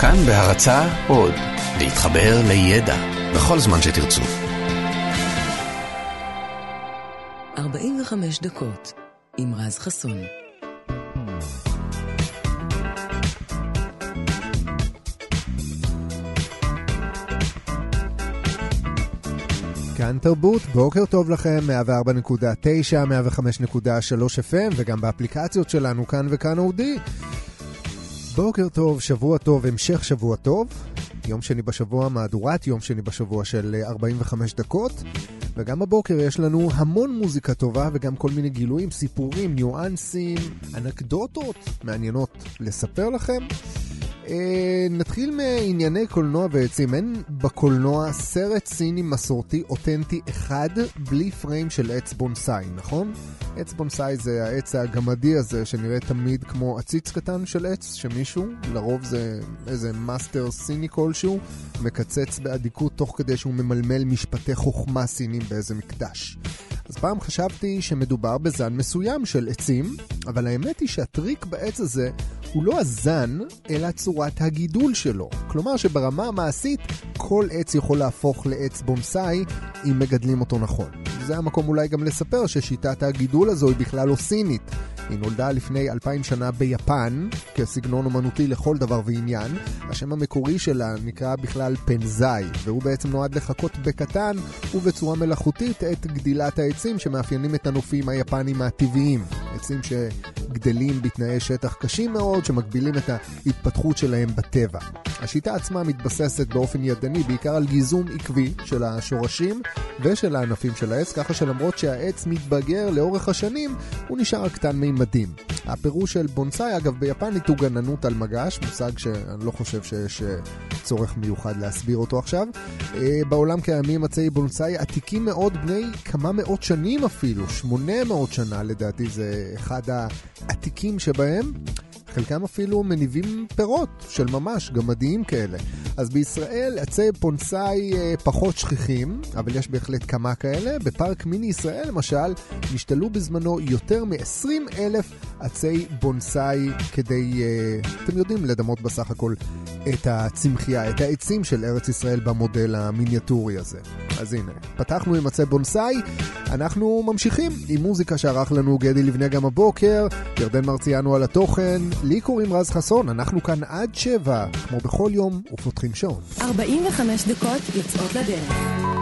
כאן בהרצה עוד, להתחבר לידע בכל זמן שתרצו. 45 דקות עם רז חסון. כאן תרבות, בוקר טוב לכם, 104.9, 105.3 FM, וגם באפליקציות שלנו, כאן וכאן אודי. בוקר טוב, שבוע טוב, המשך שבוע טוב. יום שני בשבוע, מהדורת יום שני בשבוע של 45 דקות. וגם בבוקר יש לנו המון מוזיקה טובה וגם כל מיני גילויים, סיפורים, ניואנסים, אנקדוטות מעניינות לספר לכם. אה, נתחיל מענייני קולנוע ועצים. אין בקולנוע סרט סיני מסורתי אותנטי אחד בלי פריים של עץ בונסאי, נכון? עץ בונסאי זה העץ הגמדי הזה שנראה תמיד כמו עציץ קטן של עץ, שמישהו, לרוב זה איזה מאסטר סיני כלשהו, מקצץ באדיקות תוך כדי שהוא ממלמל משפטי חוכמה סינים באיזה מקדש. אז פעם חשבתי שמדובר בזן מסוים של עצים, אבל האמת היא שהטריק בעץ הזה הוא לא הזן, אלא צורת הגידול שלו. כלומר שברמה המעשית, כל עץ יכול להפוך לעץ בונסאי אם מגדלים אותו נכון. זה המקום אולי גם לספר ששיטת הגידול הזו היא בכלל לא סינית. היא נולדה לפני אלפיים שנה ביפן, כסגנון אומנותי לכל דבר ועניין. השם המקורי שלה נקרא בכלל פנזאי, והוא בעצם נועד לחכות בקטן ובצורה מלאכותית את גדילת העצים שמאפיינים את הנופים היפנים הטבעיים. עצים שגדלים בתנאי שטח קשים מאוד, שמגבילים את ההתפתחות שלהם בטבע. השיטה עצמה מתבססת באופן ידני בעיקר על גיזום עקבי של השורשים ושל הענפים של העץ, ככה שלמרות שהעץ מתבגר לאורך השנים, הוא נשאר קטן מימדים. הפירוש של בונסאי, אגב, ביפנית הוא גננות על מגש, מושג שאני לא חושב שיש אה, צורך מיוחד להסביר אותו עכשיו. אה, בעולם קיימים עצי בונסאי עתיקים מאוד, בני כמה מאות שנים אפילו, 800 שנה לדעתי זה אחד העתיקים שבהם. חלקם אפילו מניבים פירות של ממש, גמדיים כאלה. אז בישראל עצי פונסאי אה, פחות שכיחים, אבל יש בהחלט כמה כאלה. בפארק מיני ישראל למשל, נשתלו בזמנו יותר מ-20 אלף עצי בונסאי כדי, אה, אתם יודעים, לדמות בסך הכל את הצמחייה, את העצים של ארץ ישראל במודל המיניאטורי הזה. אז הנה, פתחנו עם עצי בונסאי, אנחנו ממשיכים עם מוזיקה שערך לנו גדי לבנה גם הבוקר, ירדן מרציאנו על התוכן, לי קוראים רז חסון, אנחנו כאן עד שבע, כמו בכל יום, ופותחים שעון. 45 דקות יוצאות לדרך.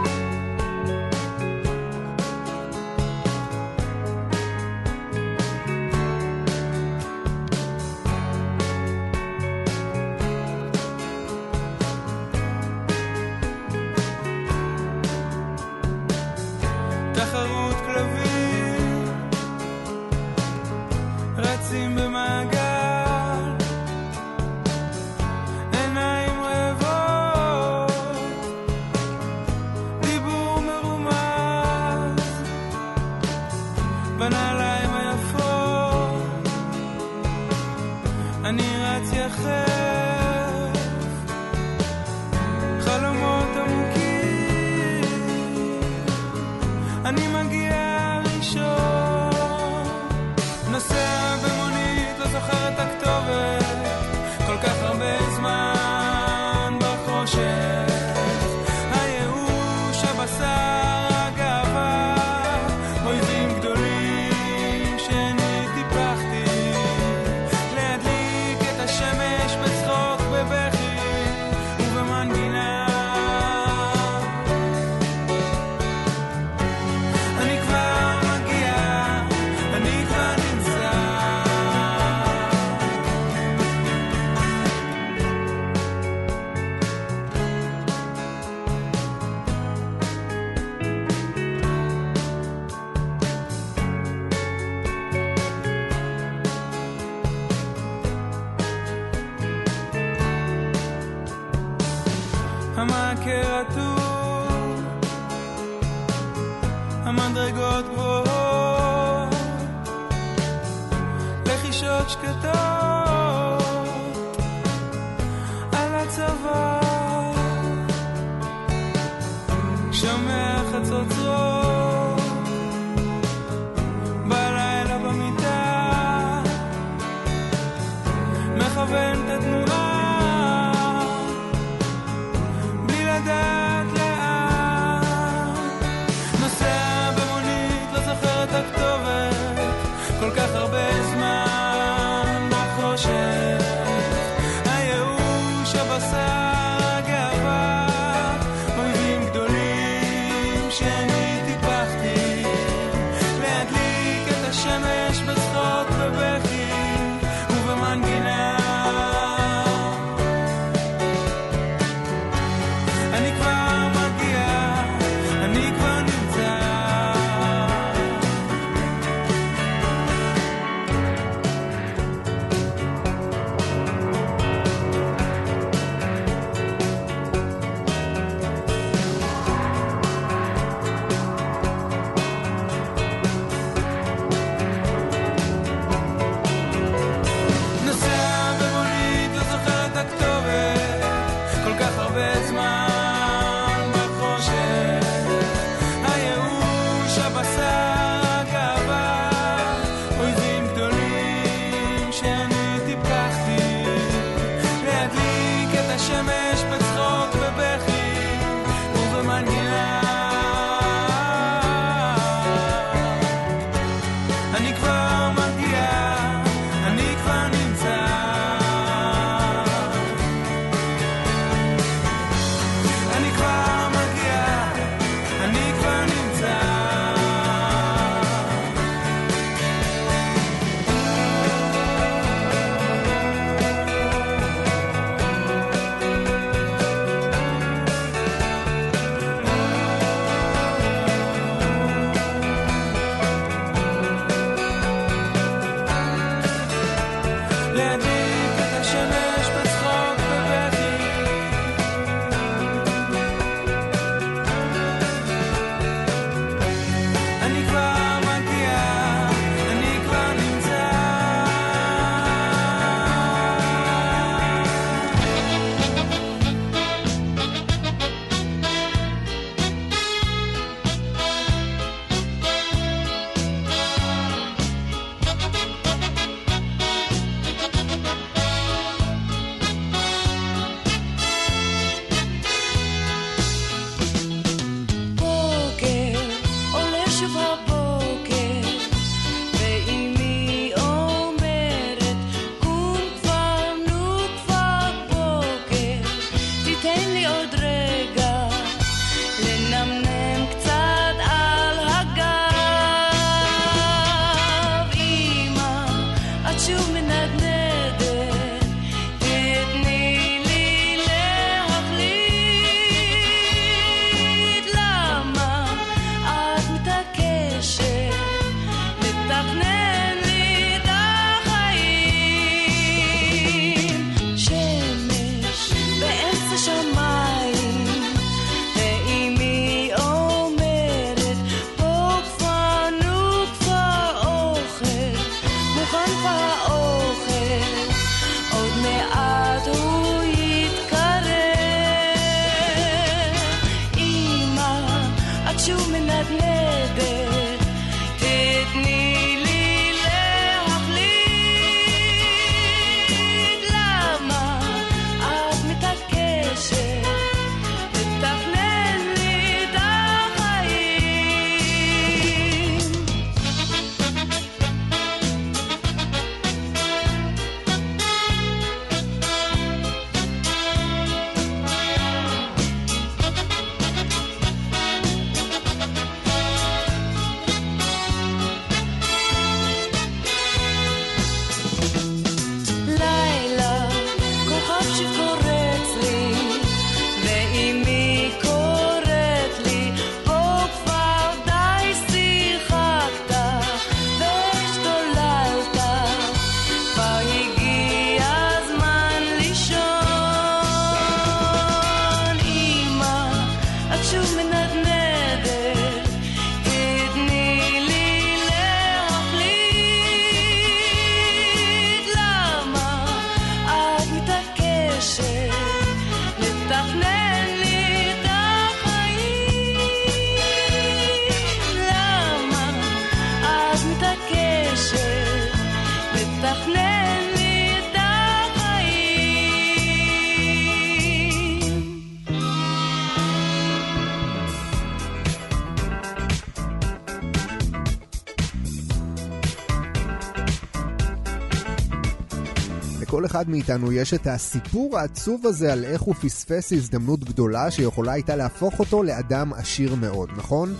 אחד מאיתנו יש את הסיפור העצוב הזה על איך הוא פספס הזדמנות גדולה שיכולה הייתה להפוך אותו לאדם עשיר מאוד, נכון?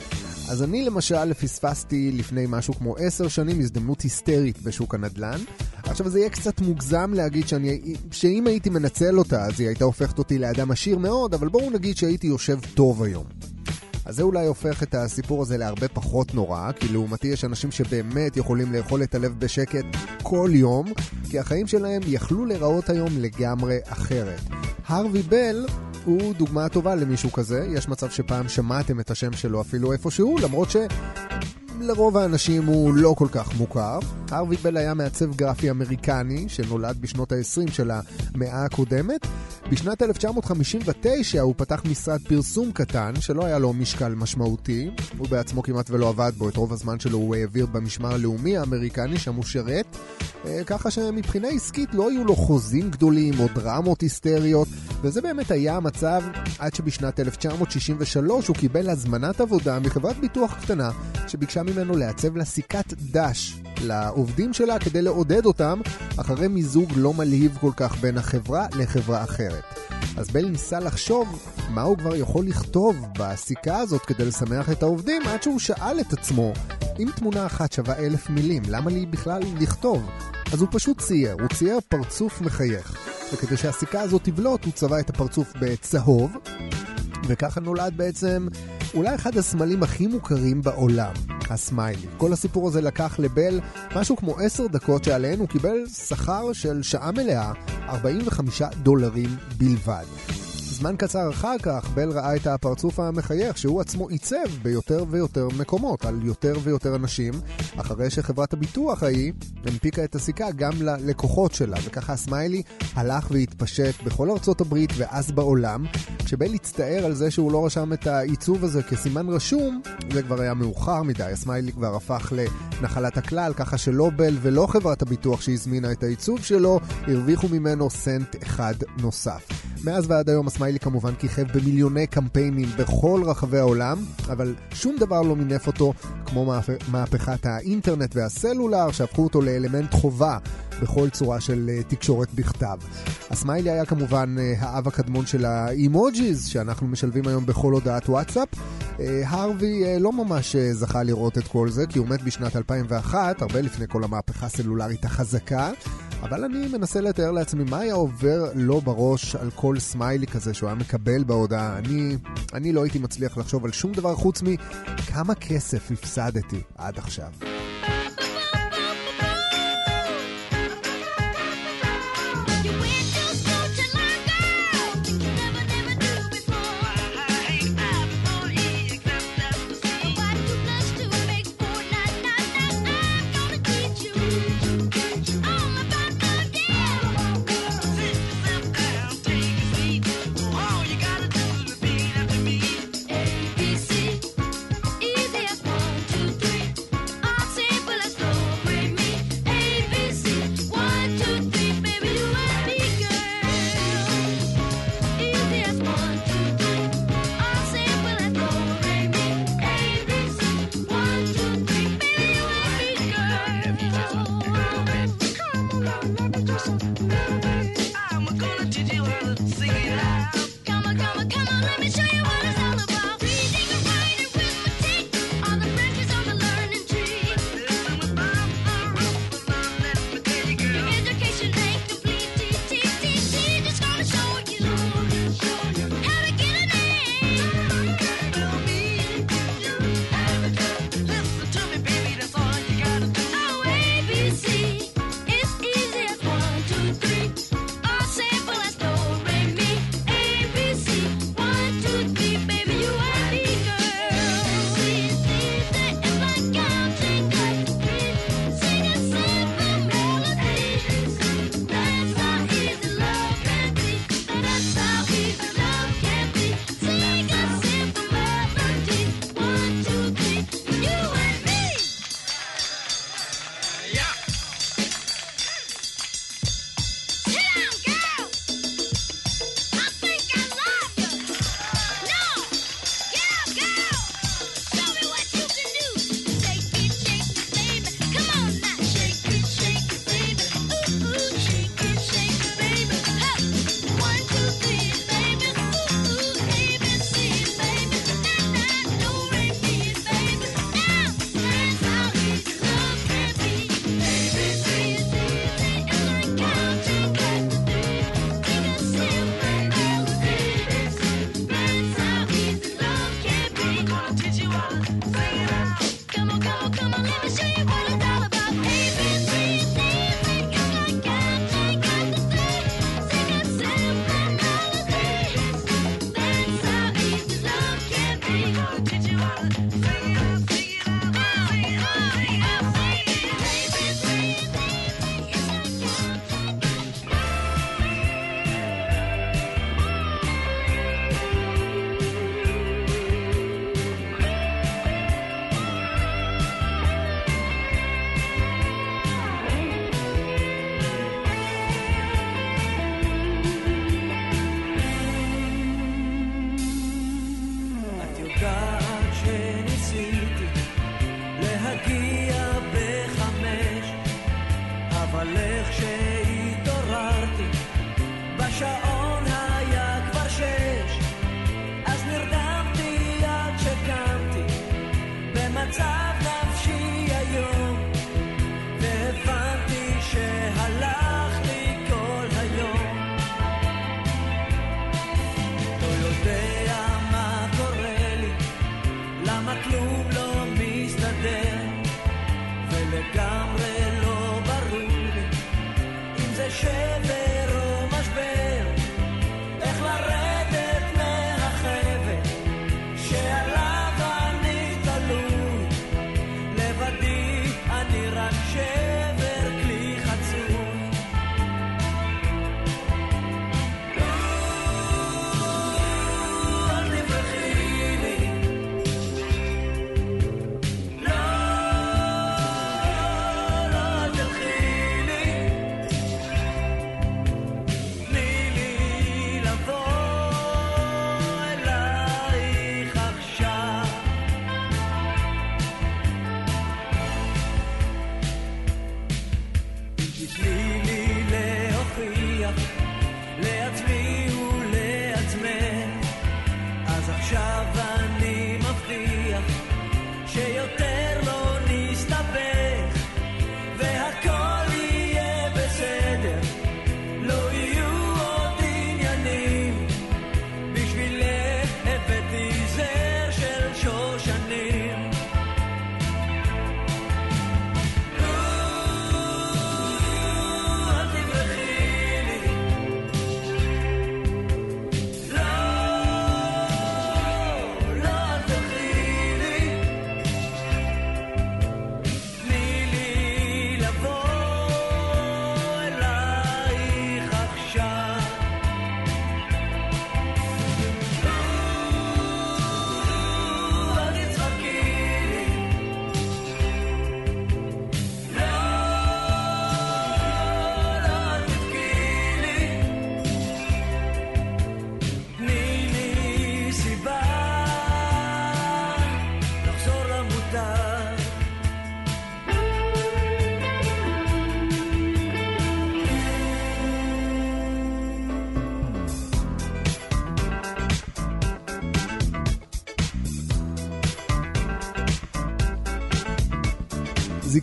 אז אני למשל פספסתי לפני משהו כמו עשר שנים הזדמנות היסטרית בשוק הנדל"ן. עכשיו זה יהיה קצת מוגזם להגיד שאני, שאם הייתי מנצל אותה אז היא הייתה הופכת אותי לאדם עשיר מאוד, אבל בואו נגיד שהייתי יושב טוב היום. אז זה אולי הופך את הסיפור הזה להרבה פחות נורא, כי לעומתי יש אנשים שבאמת יכולים לאכול את הלב בשקט כל יום, כי החיים שלהם יכלו להיראות היום לגמרי אחרת. הרווי בל הוא דוגמה טובה למישהו כזה, יש מצב שפעם שמעתם את השם שלו אפילו איפשהו, למרות ש... לרוב האנשים הוא לא כל כך מוכר. הרווי בל היה מעצב גרפי אמריקני שנולד בשנות ה-20 של המאה הקודמת. בשנת 1959 הוא פתח משרד פרסום קטן שלא היה לו משקל משמעותי. הוא בעצמו כמעט ולא עבד בו, את רוב הזמן שלו הוא העביר במשמר הלאומי האמריקני, שם הוא שירת. אה, ככה שמבחינה עסקית לא היו לו חוזים גדולים או דרמות היסטריות, וזה באמת היה המצב עד שבשנת 1963 הוא קיבל הזמנת עבודה מחברת ביטוח קטנה שביקשה ממנו לעצב לה סיכת דש לעובדים שלה כדי לעודד אותם אחרי מיזוג לא מלהיב כל כך בין החברה לחברה אחרת. אז בל ניסה לחשוב מה הוא כבר יכול לכתוב בסיכה הזאת כדי לשמח את העובדים עד שהוא שאל את עצמו אם תמונה אחת שווה אלף מילים, למה לי בכלל לכתוב? אז הוא פשוט צייר, הוא צייר פרצוף מחייך. וכדי שהסיכה הזאת תבלוט, הוא צבע את הפרצוף בצהוב, וככה נולד בעצם אולי אחד הסמלים הכי מוכרים בעולם, הסמיילי. כל הסיפור הזה לקח לבל משהו כמו עשר דקות שעליהן הוא קיבל שכר של שעה מלאה, 45 דולרים בלבד. זמן קצר אחר כך, בל ראה את הפרצוף המחייך שהוא עצמו עיצב ביותר ויותר מקומות, על יותר ויותר אנשים, אחרי שחברת הביטוח ההיא הנפיקה את הסיכה גם ללקוחות שלה, וככה הסמיילי הלך והתפשט בכל ארצות הברית ואז בעולם. כשבל הצטער על זה שהוא לא רשם את העיצוב הזה כסימן רשום, זה כבר היה מאוחר מדי, הסמיילי כבר הפך לנחלת הכלל, ככה שלא בל ולא חברת הביטוח שהזמינה את העיצוב שלו, הרוויחו ממנו סנט אחד נוסף. מאז ועד היום הסמיילי כמובן כיכב במיליוני קמפיינים בכל רחבי העולם, אבל שום דבר לא מינף אותו כמו מהפכת האינטרנט והסלולר, שהפכו אותו לאלמנט חובה בכל צורה של אה, תקשורת בכתב. הסמיילי היה כמובן אה, האב הקדמון של ה emojis, שאנחנו משלבים היום בכל הודעת וואטסאפ. אה, הרווי לא ממש זכה לראות את כל זה, כי הוא מת בשנת 2001, הרבה לפני כל המהפכה הסלולרית החזקה. אבל אני מנסה לתאר לעצמי מה היה עובר לו בראש על כל סמיילי כזה שהוא היה מקבל בהודעה. אני, אני לא הייתי מצליח לחשוב על שום דבר חוץ מכמה כסף הפסדתי עד עכשיו.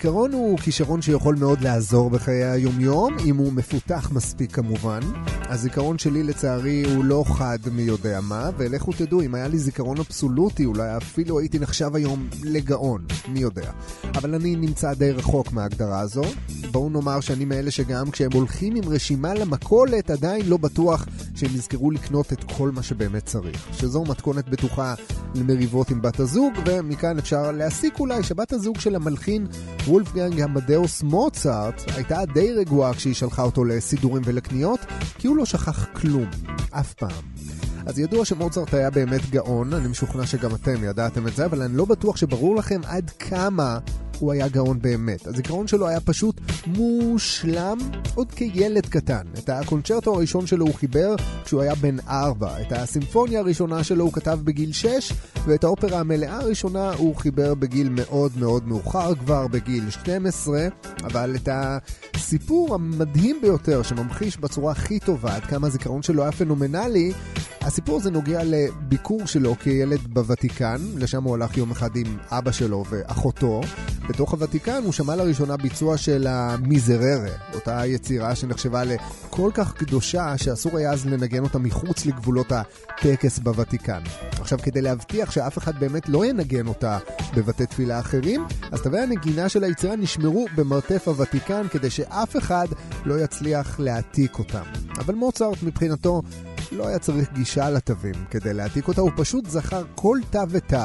זיכרון הוא כישרון שיכול מאוד לעזור בחיי היומיום, אם הוא מפותח מספיק כמובן. הזיכרון שלי לצערי הוא לא חד מי יודע מה, ולכו תדעו, אם היה לי זיכרון אבסולוטי, אולי אפילו הייתי נחשב היום לגאון, מי יודע. אבל אני נמצא די רחוק מההגדרה הזו. בואו נאמר שאני מאלה שגם כשהם הולכים עם רשימה למכולת, עדיין לא בטוח שהם יזכרו לקנות את כל מה שבאמת צריך. שזו מתכונת בטוחה למריבות עם בת הזוג, ומכאן אפשר להסיק אולי שבת הזוג של המלחין וולפגנג המדאוס מוצרט הייתה די רגועה כשהיא שלחה אותו לסידורים ולקניות, כי הוא לא שכח כלום, אף פעם. אז ידוע שמוצרט היה באמת גאון, אני משוכנע שגם אתם ידעתם את זה, אבל אני לא בטוח שברור לכם עד כמה הוא היה גאון באמת. הזיכרון שלו היה פשוט מושלם עוד כילד קטן. את הקונצ'רטו הראשון שלו הוא חיבר כשהוא היה בן ארבע. את הסימפוניה הראשונה שלו הוא כתב בגיל שש, ואת האופרה המלאה הראשונה הוא חיבר בגיל מאוד מאוד מאוחר, כבר בגיל 12, אבל את הסיפור המדהים ביותר שממחיש בצורה הכי טובה עד כמה הזיכרון שלו היה פנומנלי, הסיפור הזה נוגע לביקור שלו כילד בוותיקן, לשם הוא הלך יום אחד עם אבא שלו ואחותו. בתוך הוותיקן הוא שמע לראשונה ביצוע של המיזררה, אותה יצירה שנחשבה לכל כך קדושה שאסור היה אז לנגן אותה מחוץ לגבולות הטקס בוותיקן. עכשיו, כדי להבטיח שאף אחד באמת לא ינגן אותה בבתי תפילה אחרים, אז תווי הנגינה של היצירה נשמרו במרתף הוותיקן כדי שאף אחד לא יצליח להעתיק אותם. אבל מוצרט מבחינתו לא היה צריך גישה לתווים כדי להעתיק אותה, הוא פשוט זכר כל תו ותו,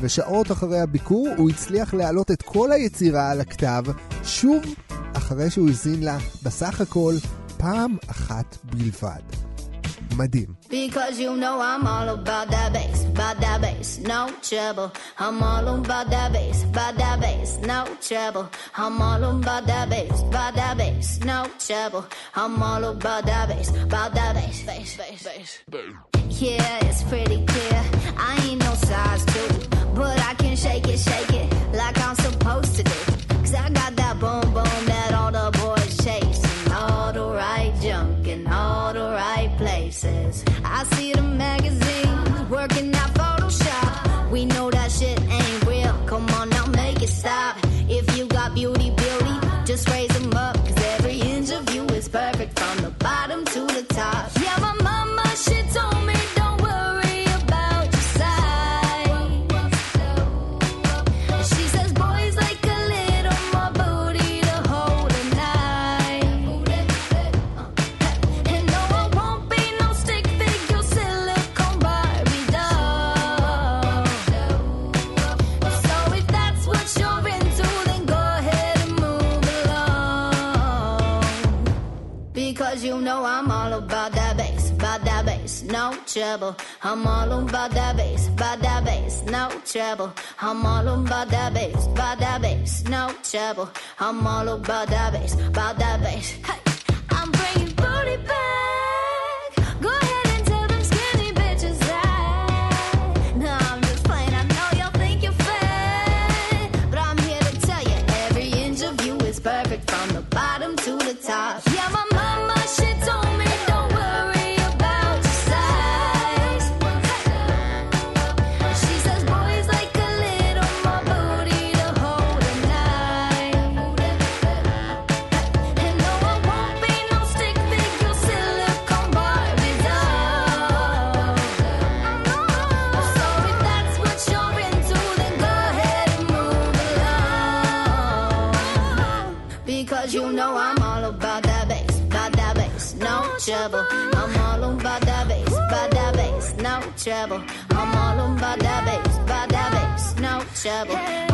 ושעות אחרי הביקור הוא הצליח להעלות את כל היצירה על הכתב, שוב אחרי שהוא הזין לה בסך הכל פעם אחת בלבד. מדהים. Because you know I'm all about that bass, about that bass, no trouble. I'm all about that bass, about that bass, no trouble. I'm all about that bass, about that bass, no trouble. I'm all about that bass, about that bass, bass, bass. Yeah, it's pretty clear. I ain't like I'm supposed to do. Cause I got that boom boom that all the boys chase. And all the right junk in all the right places. I see the magazines working trouble. I'm all about that bass, about that bass, no trouble. I'm all about that bass, about that bass, no trouble. I'm all about that bass, about that bass. Hey, I'm bringing booty back. trouble. I'm all on by that bass, by that bass, no trouble.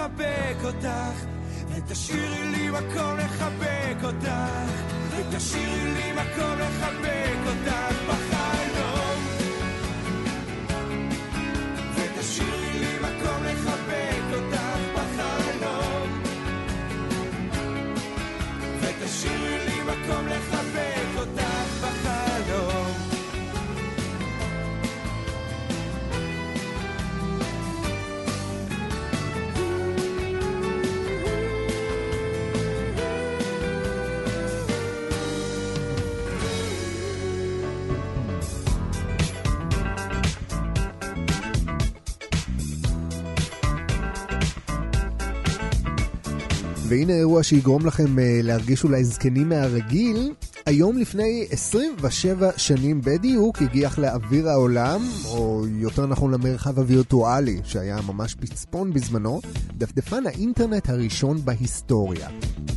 לחבק אותך, ותשאירי לי מקום לחבק אותך, ותשאירי לי מקום לחבק אותך והנה אירוע שיגרום לכם אה, להרגיש אולי זקנים מהרגיל. היום לפני 27 שנים בדיוק הגיח לאוויר העולם, או יותר נכון למרחב הווירטואלי, שהיה ממש פצפון בזמנו, דפדפן האינטרנט הראשון בהיסטוריה.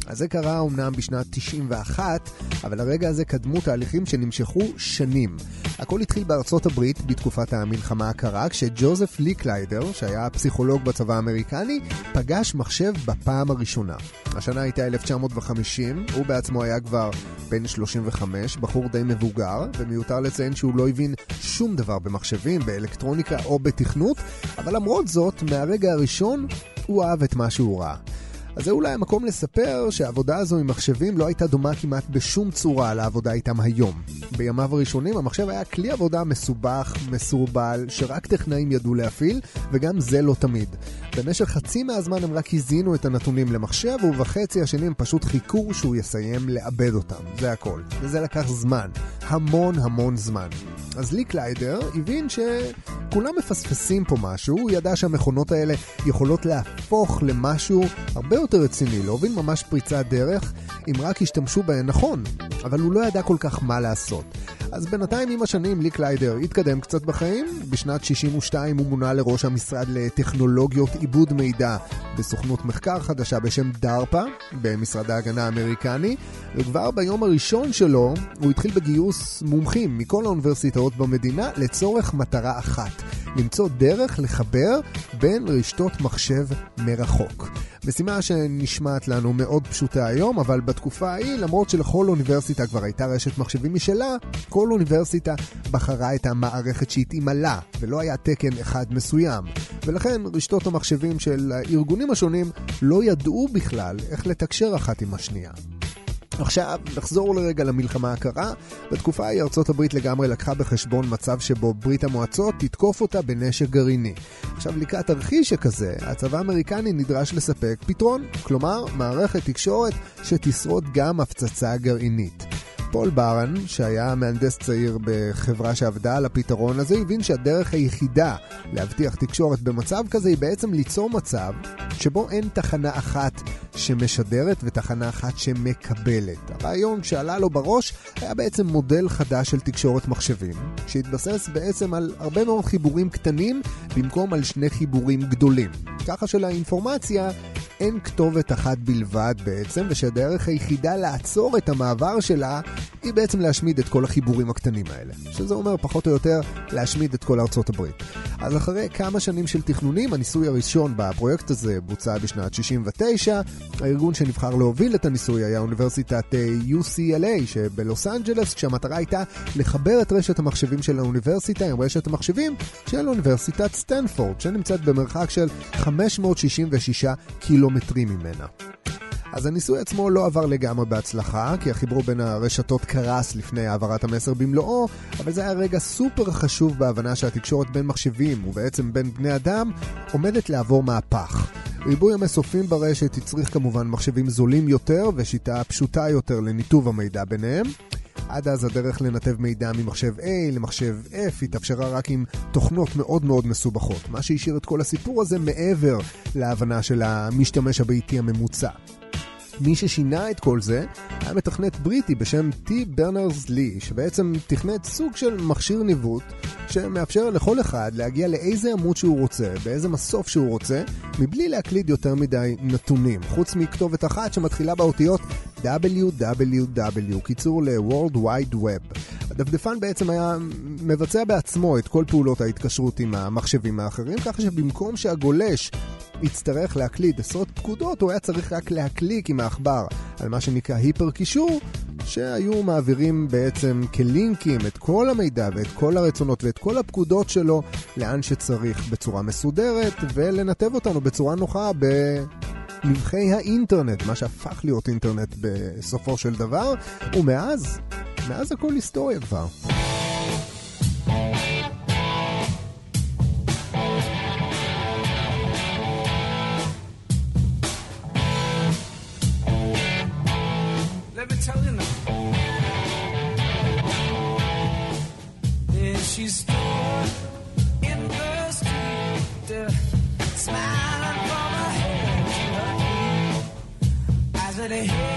אז זה קרה אמנם בשנת 91, אבל הרגע הזה קדמו תהליכים שנמשכו שנים. הכל התחיל בארצות הברית בתקופת המלחמה הקרה, כשג'וזף ליקליידר, שהיה פסיכולוג בצבא האמריקני, פגש מחשב בפעם הראשונה. השנה הייתה 1950, הוא בעצמו היה כבר בן 35, בחור די מבוגר, ומיותר לציין שהוא לא הבין שום דבר במחשבים, באלקטרוניקה או בתכנות, אבל למרות זאת, מהרגע הראשון הוא אהב את מה שהוא ראה. אז זה אולי המקום לספר שהעבודה הזו עם מחשבים לא הייתה דומה כמעט בשום צורה לעבודה איתם היום. בימיו הראשונים המחשב היה כלי עבודה מסובך, מסורבל, שרק טכנאים ידעו להפעיל, וגם זה לא תמיד. במשך חצי מהזמן הם רק הזינו את הנתונים למחשב, ובחצי השני הם פשוט חיכו שהוא יסיים לעבד אותם. זה הכל. וזה לקח זמן. המון המון זמן. אז לי קליידר הבין שכולם מפספסים פה משהו, הוא ידע שהמכונות האלה יכולות להפוך למשהו הרבה יותר רציני, להוביל ממש פריצת דרך, אם רק ישתמשו בהן נכון, אבל הוא לא ידע כל כך מה לעשות. אז בינתיים עם השנים לי קליידר התקדם קצת בחיים, בשנת 62 הוא מונה לראש המשרד לטכנולוגיות עיבוד מידע בסוכנות מחקר חדשה בשם דארפה, במשרד ההגנה האמריקני, וכבר ביום הראשון שלו הוא התחיל בגיוס מומחים מכל האוניברסיטאות במדינה לצורך מטרה אחת, למצוא דרך לחבר בין רשתות מחשב מרחוק. משימה שנשמעת לנו מאוד פשוטה היום, אבל בתקופה ההיא, למרות שלכל אוניברסיטה כבר הייתה רשת מחשבים משלה, כל אוניברסיטה בחרה את המערכת שהתאימה לה, ולא היה תקן אחד מסוים. ולכן רשתות המחשבים של הארגונים השונים לא ידעו בכלל איך לתקשר אחת עם השנייה. עכשיו, נחזור לרגע למלחמה הקרה. בתקופה ההיא ארצות הברית לגמרי לקחה בחשבון מצב שבו ברית המועצות תתקוף אותה בנשק גרעיני. עכשיו, לקראת תרחיש שכזה, הצבא האמריקני נדרש לספק פתרון, כלומר, מערכת תקשורת שתשרוד גם הפצצה גרעינית. פול ברן, שהיה מהנדס צעיר בחברה שעבדה על הפתרון הזה, הבין שהדרך היחידה להבטיח תקשורת במצב כזה היא בעצם ליצור מצב שבו אין תחנה אחת שמשדרת ותחנה אחת שמקבלת. הרעיון שעלה לו בראש היה בעצם מודל חדש של תקשורת מחשבים, שהתבסס בעצם על הרבה מאוד חיבורים קטנים במקום על שני חיבורים גדולים. ככה שלאינפורמציה אין כתובת אחת בלבד בעצם, ושהדרך היחידה לעצור את המעבר שלה היא בעצם להשמיד את כל החיבורים הקטנים האלה. שזה אומר פחות או יותר להשמיד את כל ארצות הברית. אז אחרי כמה שנים של תכנונים, הניסוי הראשון בפרויקט הזה בוצע בשנת 69. הארגון שנבחר להוביל את הניסוי היה אוניברסיטת אה, UCLA שבלוס אנג'לס, כשהמטרה הייתה לחבר את רשת המחשבים של האוניברסיטה עם רשת המחשבים של אוניברסיטת סטנפורד, שנמצאת במרחק של 566 קילומטרים ממנה. אז הניסוי עצמו לא עבר לגמרי בהצלחה, כי החיבור בין הרשתות קרס לפני העברת המסר במלואו, אבל זה היה רגע סופר חשוב בהבנה שהתקשורת בין מחשבים, ובעצם בין בני אדם, עומדת לעבור מהפך. ריבוי המסופים ברשת הצריך כמובן מחשבים זולים יותר ושיטה פשוטה יותר לניתוב המידע ביניהם. עד אז הדרך לנתב מידע ממחשב A למחשב F התאפשרה רק עם תוכנות מאוד מאוד מסובכות, מה שהשאיר את כל הסיפור הזה מעבר להבנה של המשתמש הביתי הממוצע. מי ששינה את כל זה היה מתכנת בריטי בשם טי ברנרס לי, שבעצם תכנת סוג של מכשיר ניווט שמאפשר לכל אחד להגיע לאיזה עמוד שהוא רוצה, באיזה מסוף שהוא רוצה, מבלי להקליד יותר מדי נתונים, חוץ מכתובת אחת שמתחילה באותיות www, קיצור ל-World Wide Web. הדפדפן בעצם היה מבצע בעצמו את כל פעולות ההתקשרות עם המחשבים האחרים, ככה שבמקום שהגולש יצטרך להקליד עשרות פקודות, הוא היה צריך רק להקליק עם העכבר על מה שנקרא היפר קישור, שהיו מעבירים בעצם כלינקים את כל המידע ואת כל הרצונות ואת כל הפקודות שלו לאן שצריך בצורה מסודרת, ולנתב אותנו בצורה נוחה ב... נבחי האינטרנט, מה שהפך להיות אינטרנט בסופו של דבר, ומאז, מאז הכל היסטוריה כבר. to.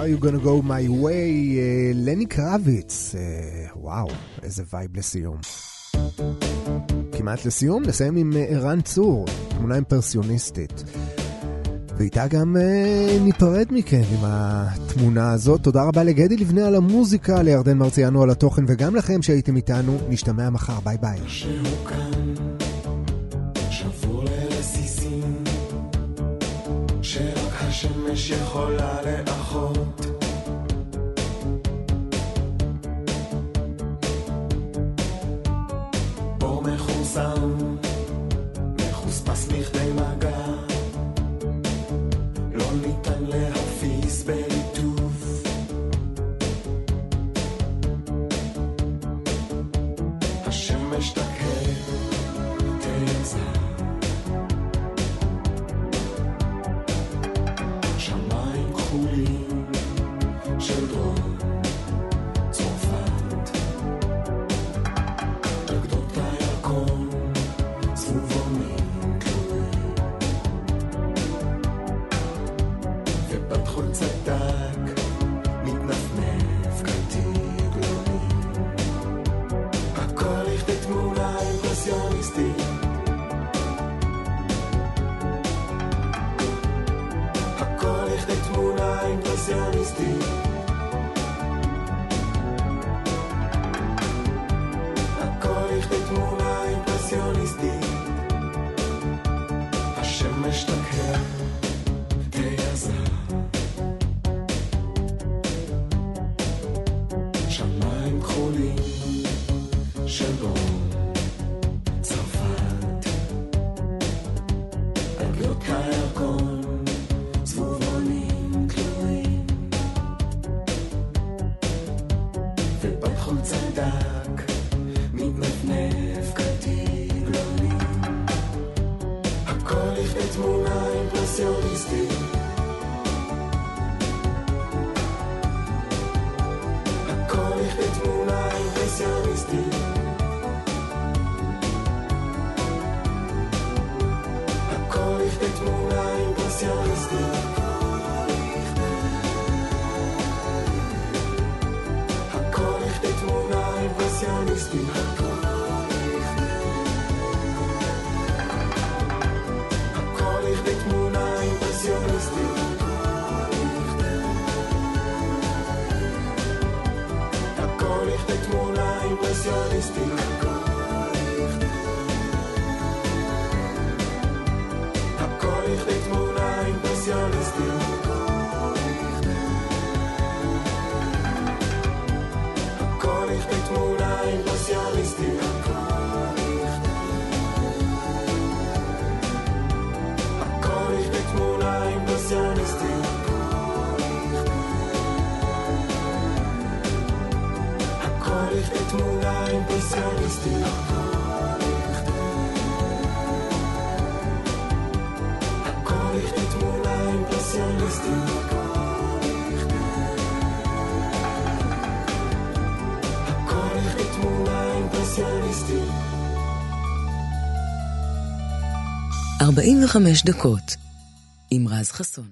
Are you gonna go my way, אה, לני אה, קרביץ. אה, וואו, איזה vibe לסיום. כמעט לסיום, נסיים עם אה, ערן אה, צור, תמונה אימפרסיוניסטית. ואיתה גם אה, ניפרד מכם עם התמונה הזאת. תודה רבה לגדי לבנה על המוזיקה, לירדן מרציאנו על התוכן, וגם לכם שהייתם איתנו. נשתמע מחר, ביי ביי. שהוקם שיכולה לאחות. 25 דקות עם רז חסון.